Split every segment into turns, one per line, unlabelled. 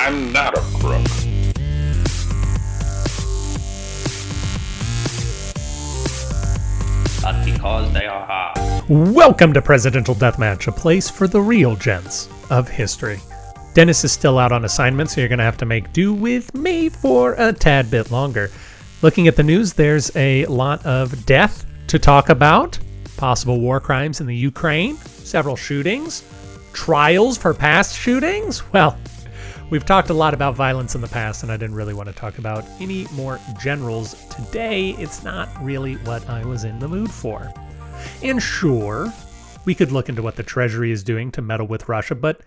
I'm not a crook.
But because they are hard.
Welcome to Presidential Deathmatch, a place for the real gents of history. Dennis is still out on assignment, so you're going to have to make do with me for a tad bit longer. Looking at the news, there's a lot of death to talk about, possible war crimes in the Ukraine, several shootings, trials for past shootings. Well, we've talked a lot about violence in the past, and I didn't really want to talk about any more generals today. It's not really what I was in the mood for. And sure, we could look into what the Treasury is doing to meddle with Russia, but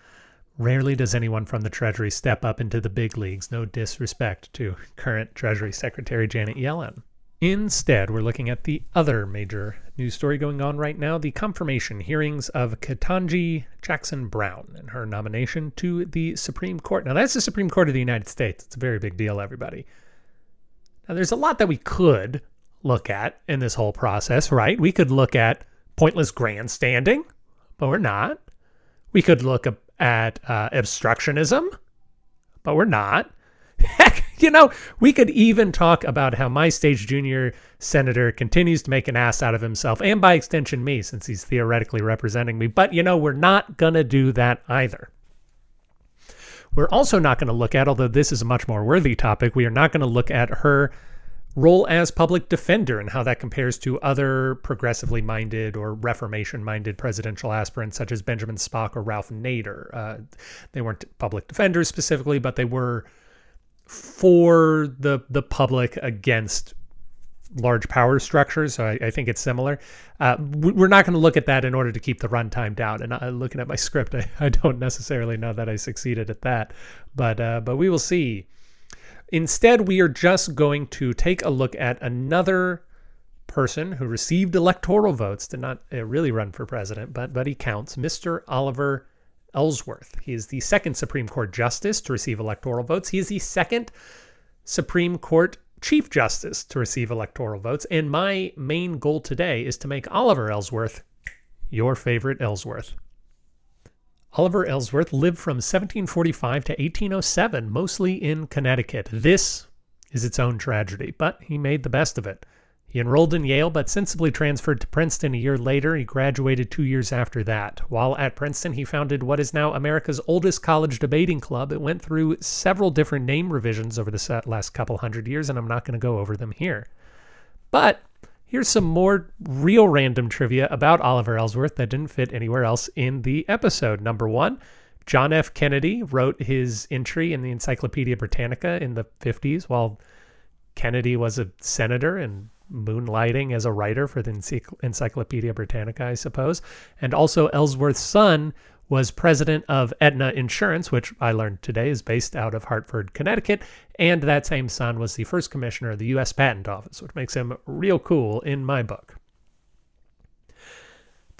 rarely does anyone from the Treasury step up into the big leagues. No disrespect to current Treasury Secretary Janet Yellen. Instead, we're looking at the other major news story going on right now the confirmation hearings of Ketanji Jackson Brown and her nomination to the Supreme Court. Now, that's the Supreme Court of the United States. It's a very big deal, everybody. Now, there's a lot that we could look at in this whole process, right? We could look at pointless grandstanding, but we're not. We could look at uh, obstructionism, but we're not. Heck, you know, we could even talk about how my stage junior senator continues to make an ass out of himself, and by extension, me, since he's theoretically representing me. But, you know, we're not going to do that either. We're also not going to look at, although this is a much more worthy topic, we are not going to look at her role as public defender and how that compares to other progressively minded or reformation minded presidential aspirants such as Benjamin Spock or Ralph Nader. Uh, they weren't public defenders specifically, but they were for the the public against large power structures. So I, I think it's similar. Uh, we're not going to look at that in order to keep the runtime down. And uh, looking at my script, I, I, don't necessarily know that I succeeded at that, but uh, but we will see. Instead, we are just going to take a look at another person who received electoral votes, did not uh, really run for president, but but he counts, Mr. Oliver Ellsworth. He is the second Supreme Court justice to receive electoral votes. He is the second Supreme Court Chief Justice to receive electoral votes. And my main goal today is to make Oliver Ellsworth your favorite Ellsworth. Oliver Ellsworth lived from 1745 to 1807, mostly in Connecticut. This is its own tragedy, but he made the best of it. He enrolled in Yale, but sensibly transferred to Princeton a year later. He graduated two years after that. While at Princeton, he founded what is now America's oldest college debating club. It went through several different name revisions over the last couple hundred years, and I'm not going to go over them here. But here's some more real random trivia about Oliver Ellsworth that didn't fit anywhere else in the episode. Number one, John F. Kennedy wrote his entry in the Encyclopedia Britannica in the 50s while Kennedy was a senator and moonlighting as a writer for the Encyclopedia Britannica, I suppose. And also, Ellsworth's son was president of Aetna Insurance, which I learned today is based out of Hartford, Connecticut. And that same son was the first commissioner of the U.S. Patent Office, which makes him real cool in my book.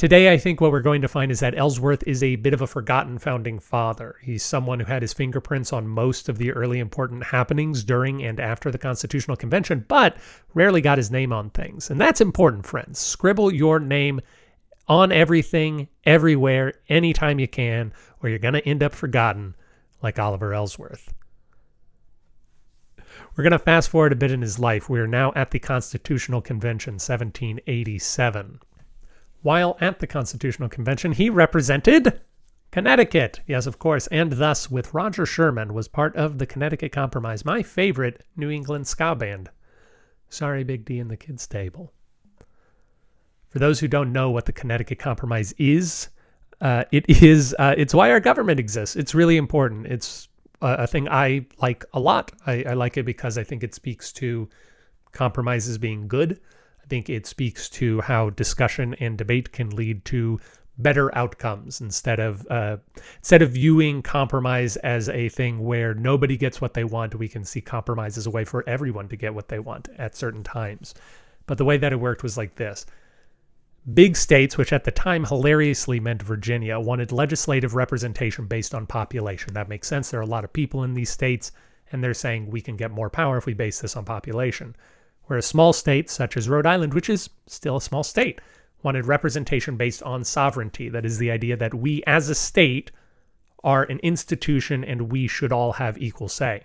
Today, I think what we're going to find is that Ellsworth is a bit of a forgotten founding father. He's someone who had his fingerprints on most of the early important happenings during and after the Constitutional Convention, but rarely got his name on things. And that's important, friends. Scribble your name on everything, everywhere, anytime you can, or you're going to end up forgotten like Oliver Ellsworth. We're going to fast forward a bit in his life. We are now at the Constitutional Convention, 1787. While at the Constitutional Convention, he represented Connecticut. Yes, of course, and thus, with Roger Sherman, was part of the Connecticut Compromise, my favorite New England ska band. Sorry, Big D and the kids' table. For those who don't know what the Connecticut Compromise is, uh, it is uh, it's why our government exists. It's really important. It's a, thing I like a lot. I, I like it because I think it speaks to compromises being good think it speaks to how discussion and debate can lead to better outcomes instead of uh, instead of viewing compromise as a thing where nobody gets what they want we can see compromise as a way for everyone to get what they want at certain times. But the way that it worked was like this. Big states which at the time hilariously meant virginia wanted legislative representation based on population. That makes sense. There are a lot of people in these states and they're saying we can get more power if we base this on population whereas small states such as Rhode Island, which is still a small state, wanted representation based on sovereignty. That is the idea that we as a state are an institution and we should all have equal say.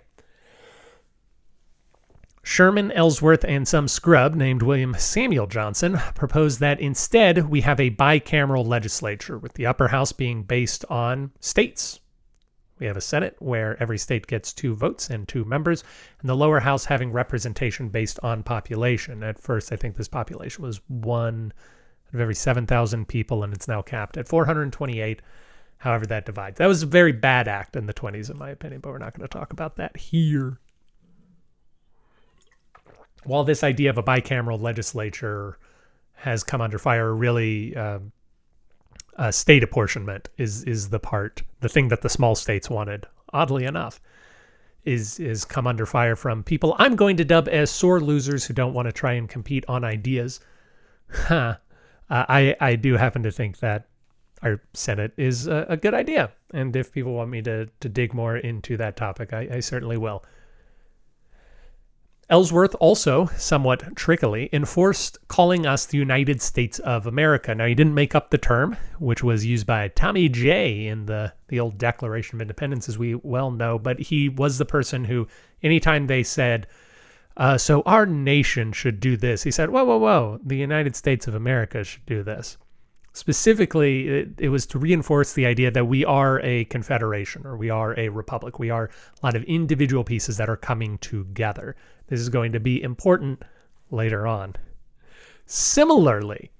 Sherman, Ellsworth, and some scrub named William Samuel Johnson proposed that instead we have a bicameral legislature, with the upper house being based on states. We have a Senate where every state gets two votes and two members, and the lower house having representation based on population. At first, I think this population was one out of every 7,000 people, and it's now capped at 428, however that divides. That was a very bad act in the 20s, in my opinion, but we're not going to talk about that here while this idea of a bicameral legislature has come under fire, really um, uh, state apportionment is is the part, the thing that the small states wanted. Oddly enough, is is come under fire from people I'm going to dub as sore losers who don't want to try and compete on ideas. Huh. Uh, I I do happen to think that our Senate is a, a, good idea, and if people want me to to dig more into that topic, I, I certainly will. Ellsworth also, somewhat trickily, enforced calling us the United States of America. Now, he didn't make up the term, which was used by Tommy Jay in the, the old Declaration of Independence, as we well know, but he was the person who, anytime they said, uh, so our nation should do this, he said, whoa, whoa, whoa, the United States of America should do this. Specifically, it, it was to reinforce the idea that we are a confederation or we are a republic. We are a lot of individual pieces that are coming together. This is going to be important later on. Similarly,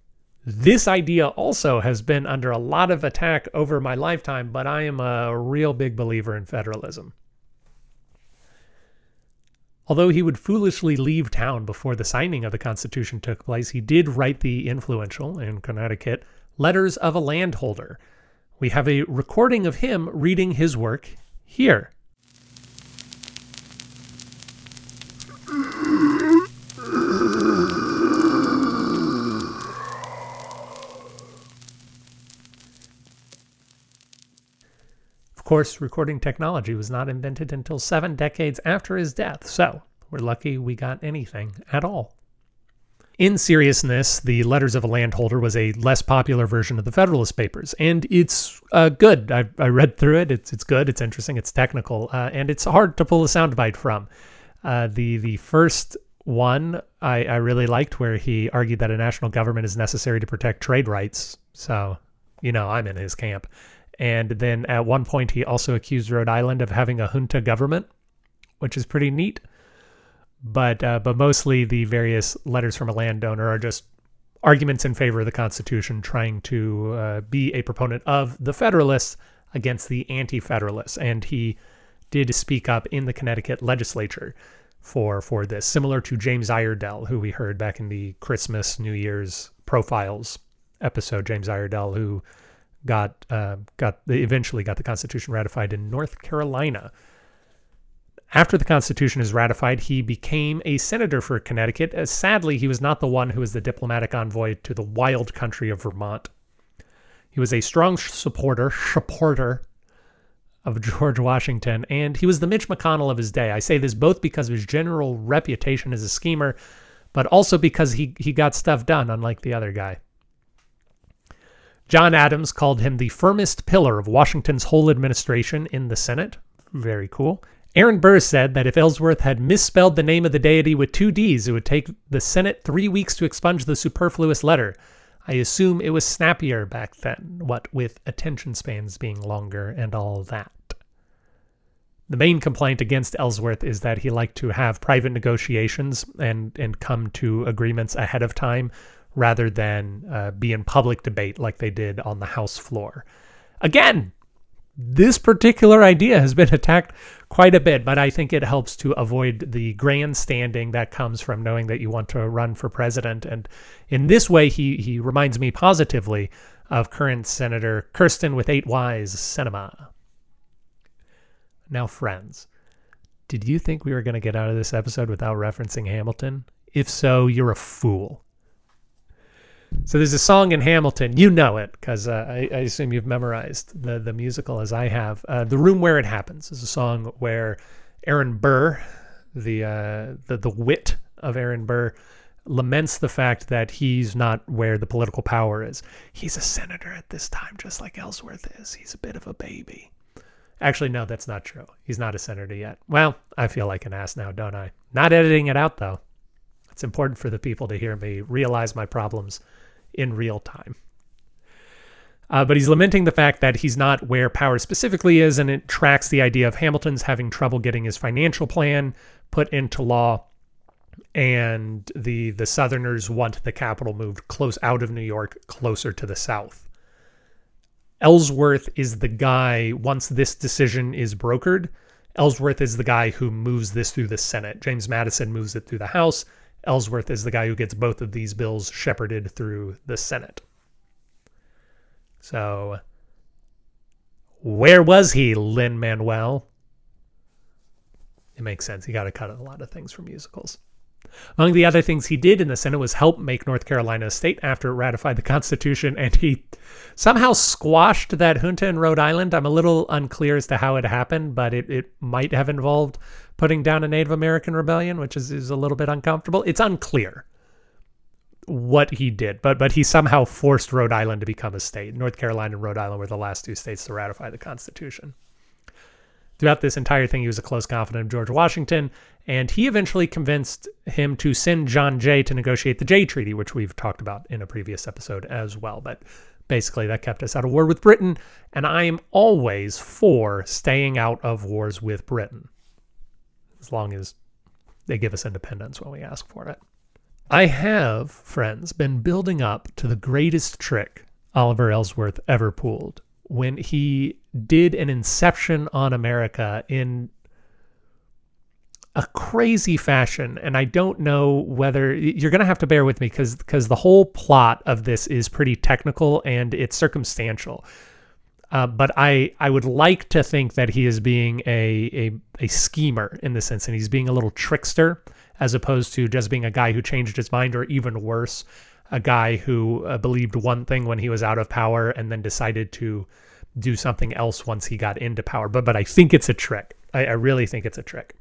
this idea also has been under a lot of attack over my lifetime, but I am a real big believer in federalism. Although he would foolishly leave town before the signing of the Constitution took place, he did write the influential, in Connecticut, Letters of a Landholder. We have a recording of him reading his work here. Course, recording technology was not invented until seven decades after his death, so we're lucky we got anything at all. In seriousness, the Letters of a Landholder was a less popular version of the Federalist Papers, and it's uh, good. I, I, read through it. It's it's good. It's interesting. It's technical, uh, and it's hard to pull a soundbite from. Uh, the the first one I, I really liked, where he argued that a national government is necessary to protect trade rights. So, you know, I'm in his camp. And then at one point, he also accused Rhode Island of having a junta government, which is pretty neat. But uh, but mostly the various letters from a landowner are just arguments in favor of the Constitution, trying to uh, be a proponent of the Federalists against the Anti-Federalists. And he did speak up in the Connecticut legislature for for this, similar to James Iredell, who we heard back in the Christmas New Year's profiles episode. James Iredell, who got uh, got they eventually got the Constitution ratified in North Carolina. After the Constitution is ratified, he became a senator for Connecticut. As sadly, he was not the one who was the diplomatic envoy to the wild country of Vermont. He was a strong supporter supporter of George Washington, and he was the Mitch McConnell of his day. I say this both because of his general reputation as a schemer, but also because he he got stuff done, unlike the other guy. John Adams called him the firmest pillar of Washington's whole administration in the Senate. Very cool. Aaron Burr said that if Ellsworth had misspelled the name of the deity with two D's, it would take the Senate three weeks to expunge the superfluous letter. I assume it was snappier back then, what with attention spans being longer and all that. The main complaint against Ellsworth is that he liked to have private negotiations and, and come to agreements ahead of time rather than uh, be in public debate like they did on the House floor. Again, this particular idea has been attacked quite a bit, but I think it helps to avoid the grandstanding that comes from knowing that you want to run for president. And in this way, he, he reminds me positively of current Senator Kyrsten with eight Y's Sinema. Now, friends, did you think we were going to get out of this episode without referencing Hamilton? If so, you're a fool. So there's a song in Hamilton. You know it because uh, I, I, assume you've memorized the the musical as I have. Uh, the Room Where It Happens is a song where Aaron Burr, the uh, the the wit of Aaron Burr, laments the fact that he's not where the political power is. He's a senator at this time, just like Ellsworth is. He's a bit of a baby. Actually, no, that's not true. He's not a senator yet. Well, I feel like an ass now, don't I? Not editing it out, though. It's important for the people to hear me realize my problems in real time. Uh, but he's lamenting the fact that he's not where power specifically is, and it tracks the idea of Hamilton's having trouble getting his financial plan put into law, and the the Southerners want the capital moved close out of New York, closer to the South. Ellsworth is the guy, once this decision is brokered, Ellsworth is the guy who moves this through the Senate. James Madison moves it through the House. Ellsworth is the guy who gets both of these bills shepherded through the Senate. So, where was he, Lin Manuel? It makes sense. He got to cut a lot of things from musicals. Among the other things he did in the Senate was help make North Carolina a state after it ratified the Constitution, and he somehow squashed that junta in Rhode Island. I'm a little unclear as to how it happened, but it, it might have involved putting down a Native American rebellion, which is, is a little bit uncomfortable. It's unclear what he did, but but he somehow forced Rhode Island to become a state. North Carolina and Rhode Island were the last two states to ratify the Constitution. Throughout this entire thing, he was a close confidant of George Washington, and he eventually convinced him to send John Jay to negotiate the Jay Treaty, which we've talked about in a previous episode as well. But basically, that kept us out of war with Britain, and I am always for staying out of wars with Britain, as long as they give us independence when we ask for it. I have, friends, been building up to the greatest trick Oliver Ellsworth ever pulled when he did an inception on America in a crazy fashion and I don't know whether you're going to have to bear with me cuz cuz the whole plot of this is pretty technical and it's circumstantial. Uh, but I I would like to think that he is being a, a a schemer in the sense and he's being a little trickster as opposed to just being a guy who changed his mind or even worse a guy who uh, believed one thing when he was out of power and then decided to do something else once he got into power. But but I think it's a trick. I, I really think it's a trick.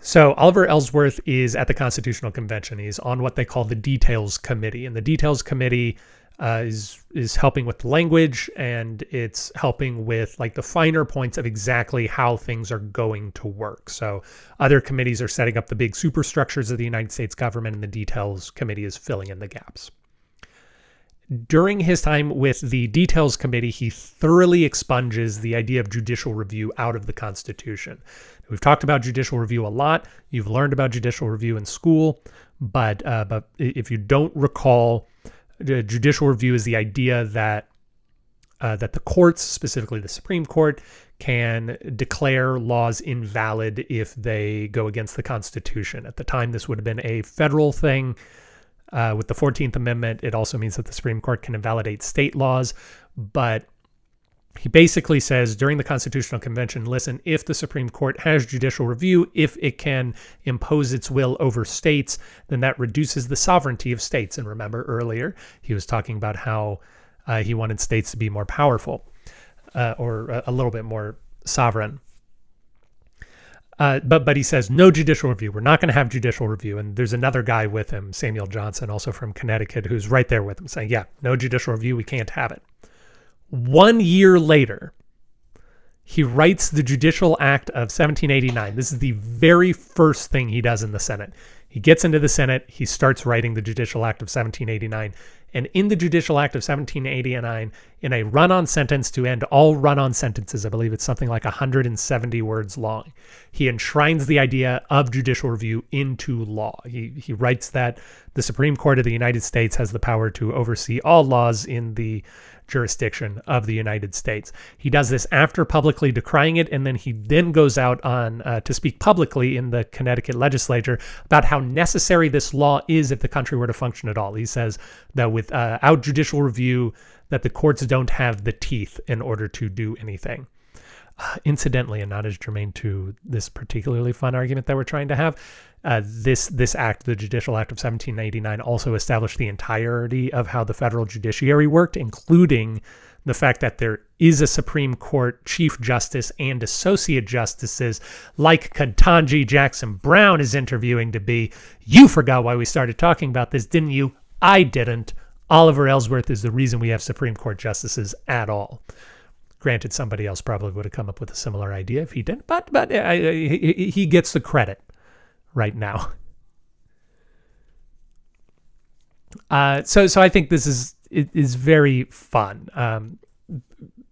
So Oliver Ellsworth is at the Constitutional Convention. He's on what they call the Details Committee, and the Details Committee uh, is is helping with the language and it's helping with like the finer points of exactly how things are going to work. So other committees are setting up the big superstructures of the United States government, and the Details Committee is filling in the gaps. During his time with the Details Committee, he thoroughly expunges the idea of judicial review out of the Constitution. We've talked about judicial review a lot. You've learned about judicial review in school, but uh, but if you don't recall, judicial review is the idea that uh, that the courts, specifically the Supreme Court, can declare laws invalid if they go against the Constitution. At the time, this would have been a federal thing. Uh, with the 14th Amendment, it also means that the Supreme Court can invalidate state laws. But he basically says during the Constitutional Convention listen, if the Supreme Court has judicial review, if it can impose its will over states, then that reduces the sovereignty of states. And remember earlier, he was talking about how uh, he wanted states to be more powerful uh, or a little bit more sovereign. Uh, but but he says no judicial review. We're not going to have judicial review. And there's another guy with him, Samuel Johnson, also from Connecticut, who's right there with him, saying, "Yeah, no judicial review. We can't have it." One year later, he writes the Judicial Act of 1789. This is the very first thing he does in the Senate. He gets into the Senate, he starts writing the Judicial Act of 1789, and in the Judicial Act of 1789, in a run on sentence to end all run on sentences, I believe it's something like 170 words long, he enshrines the idea of judicial review into law. He, he writes that the Supreme Court of the United States has the power to oversee all laws in the jurisdiction of the United States. He does this after publicly decrying it, and then he then goes out on uh, to speak publicly in the Connecticut legislature about how necessary this law is if the country were to function at all. He says that without uh, judicial review, that the courts don't have the teeth in order to do anything. Uh, incidentally, and not as germane to this particularly fun argument that we're trying to have, uh, this this act, the Judicial Act of 1789, also established the entirety of how the federal judiciary worked, including the fact that there is a Supreme Court Chief Justice and Associate Justices like Ketanji Jackson Brown is interviewing to be. You forgot why we started talking about this, didn't you? I didn't. Oliver Ellsworth is the reason we have Supreme Court justices at all. Granted, somebody else probably would have come up with a similar idea if he didn't, but but he, he gets the credit right now. Uh, so so I think this is is very fun. Um,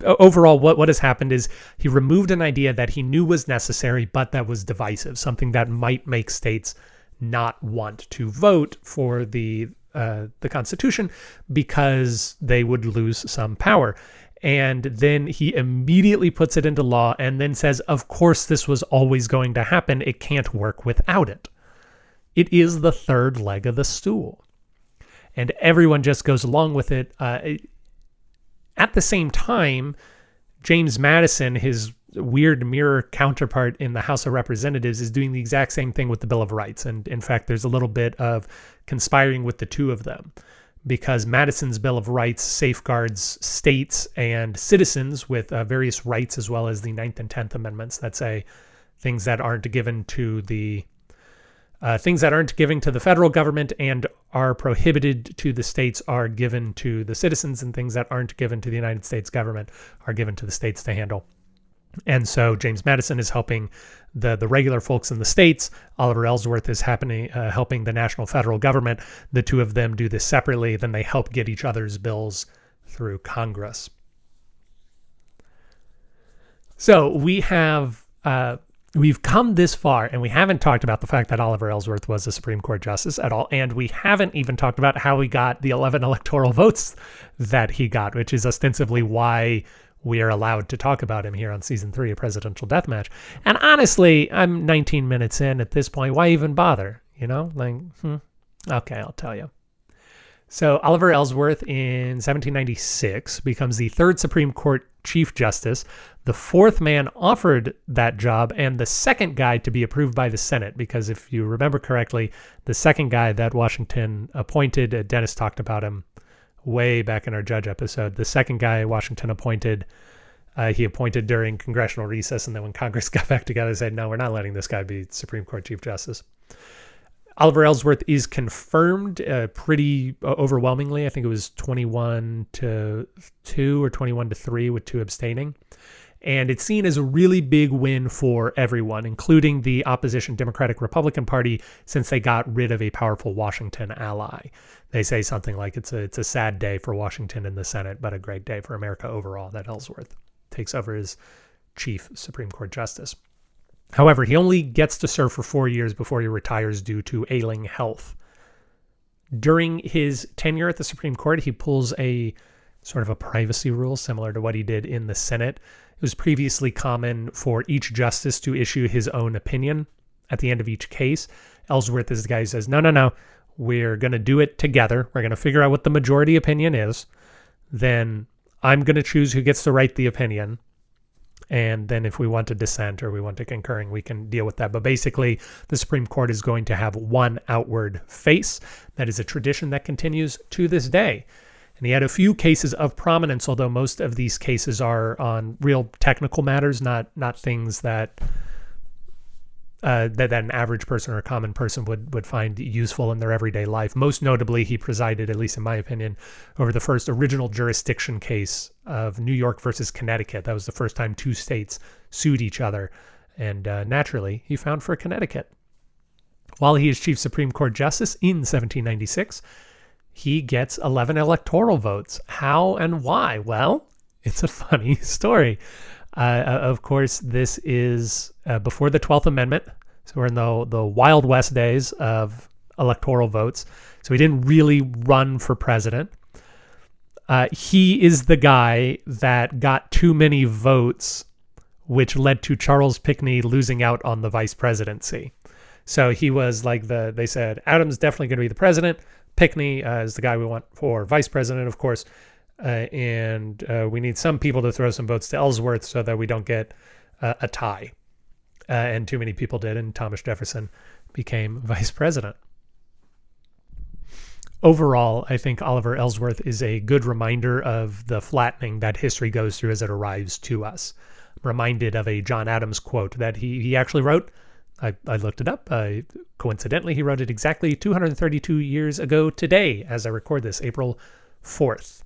overall, what what has happened is he removed an idea that he knew was necessary, but that was divisive, something that might make states not want to vote for the uh, the Constitution because they would lose some power. And then he immediately puts it into law and then says, of course, this was always going to happen. It can't work without it. It is the third leg of the stool. And everyone just goes along with it. Uh, at the same time, James Madison, his weird mirror counterpart in the House of Representatives, is doing the exact same thing with the Bill of Rights. And in fact, there's a little bit of conspiring with the two of them because Madison's Bill of Rights safeguards states and citizens with uh, various rights, as well as the Ninth and Tenth Amendments that say things that aren't given to the uh, things that aren't given to the federal government and are prohibited to the states are given to the citizens, and things that aren't given to the United States government are given to the states to handle. And so James Madison is helping the the regular folks in the states. Oliver Ellsworth is happening uh, helping the national federal government. The two of them do this separately. Then they help get each other's bills through Congress. So we have uh, we've come this far, and we haven't talked about the fact that Oliver Ellsworth was a Supreme Court justice at all, and we haven't even talked about how he got the 11 electoral votes that he got, which is ostensibly why we are allowed to talk about him here on season three of Presidential Deathmatch. And honestly, I'm 19 minutes in at this point. Why even bother? You know, like, hmm, okay, I'll tell you. So Oliver Ellsworth in 1796 becomes the third Supreme Court Chief Justice, the fourth man offered that job, and the second guy to be approved by the Senate. Because if you remember correctly, the second guy that Washington appointed, uh, Dennis talked about him way back in our judge episode. The second guy Washington appointed, uh, he appointed during congressional recess, and then when Congress got back together, said, "No, we're not letting this guy be Supreme Court Chief Justice." Oliver Ellsworth is confirmed uh, pretty uh, overwhelmingly. I think it was 21 to 2 or 21 to 3 with two abstaining. And it's seen as a really big win for everyone, including the opposition Democratic Republican Party, since they got rid of a powerful Washington ally they say something like it's a it's a sad day for Washington and the Senate, but a great day for America overall that Ellsworth takes over as chief Supreme Court justice. However, he only gets to serve for four years before he retires due to ailing health. During his tenure at the Supreme Court, he pulls a sort of a privacy rule similar to what he did in the Senate. It was previously common for each justice to issue his own opinion at the end of each case. Ellsworth is the guy who says, no, no, no, we're going to do it together. We're going to figure out what the majority opinion is. Then I'm going to choose who gets to write the opinion. And then if we want to dissent or we want to concurring, we can deal with that. But basically, the Supreme Court is going to have one outward face. That is a tradition that continues to this day. And he had a few cases of prominence, although most of these cases are on real technical matters, not not things that uh, that, that an average person or a common person would would find useful in their everyday life. Most notably, he presided, at least in my opinion, over the first original jurisdiction case of New York versus Connecticut. That was the first time two states sued each other, and uh, naturally, he found for Connecticut. While he is Chief Supreme Court Justice in 1796, he gets 11 electoral votes. How and why? Well, it's a funny story. Uh, uh, of course, this is uh, before the 12th Amendment. So we're in the, the Wild West days of electoral votes. So he didn't really run for president. Uh, he is the guy that got too many votes, which led to Charles Pinckney losing out on the vice presidency. So he was like the, they said, Adams definitely going to be the president. Pinckney uh, is the guy we want for vice president, of course. Uh, and uh, we need some people to throw some votes to Ellsworth so that we don't get uh, a tie. Uh, and too many people did, and Thomas Jefferson became vice president. Overall, I think Oliver Ellsworth is a good reminder of the flattening that history goes through as it arrives to us. I'm reminded of a John Adams quote that he, he actually wrote. I, I looked it up. Uh, coincidentally, he wrote it exactly 232 years ago today, as I record this, April 4th.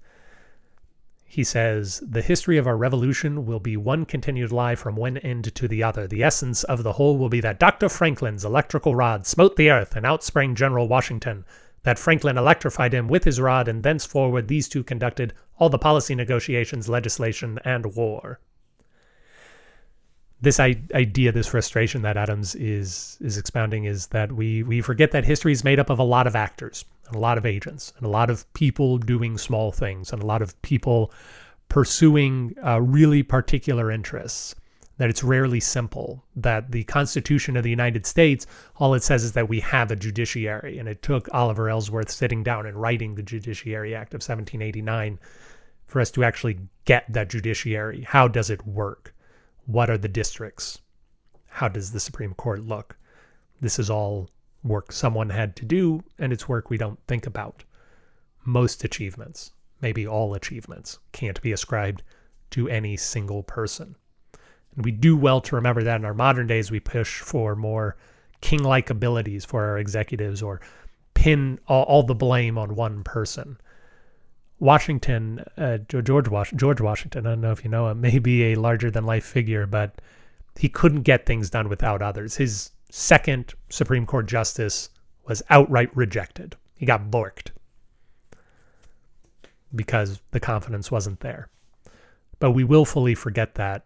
He says, The history of our revolution will be one continued lie from one end to the other. The essence of the whole will be that Dr. Franklin's electrical rod smote the earth and out sprang General Washington, that Franklin electrified him with his rod, and thenceforward these two conducted all the policy negotiations, legislation, and war. This idea, this frustration that Adams is is expounding is that we we forget that history is made up of a lot of actors and a lot of agents and a lot of people doing small things and a lot of people pursuing uh, really particular interests that it's rarely simple that the constitution of the united states all it says is that we have a judiciary. And it took oliver ellsworth sitting down and writing the judiciary act of 1789 for us to actually get that judiciary. How does it work what are the districts how does the supreme court look this is all work someone had to do, and it's work we don't think about. Most achievements, maybe all achievements, can't be ascribed to any single person. And we do well to remember that in our modern days, we push for more king like abilities for our executives or pin all, all, the blame on one person. Washington, uh, George, Was George Washington, I don't know if you know him, may be a larger than life figure, but he couldn't get things done without others. His second Supreme Court justice was outright rejected. He got borked because the confidence wasn't there. But we willfully forget that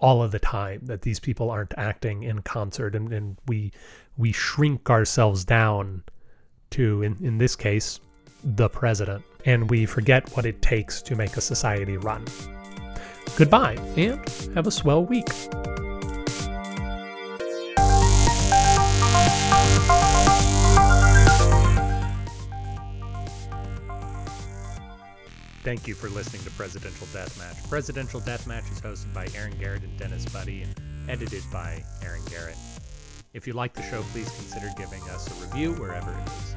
all of the time that these people aren't acting in concert and, and we we shrink ourselves down to in, in this case the president and we forget what it takes to make a society run. Goodbye and have a swell week. Thank you for listening to Presidential Deathmatch. Presidential Deathmatch is hosted by Aaron Garrett and Dennis Buddy and edited by Aaron Garrett. If you like the show, please consider giving us a review wherever it is.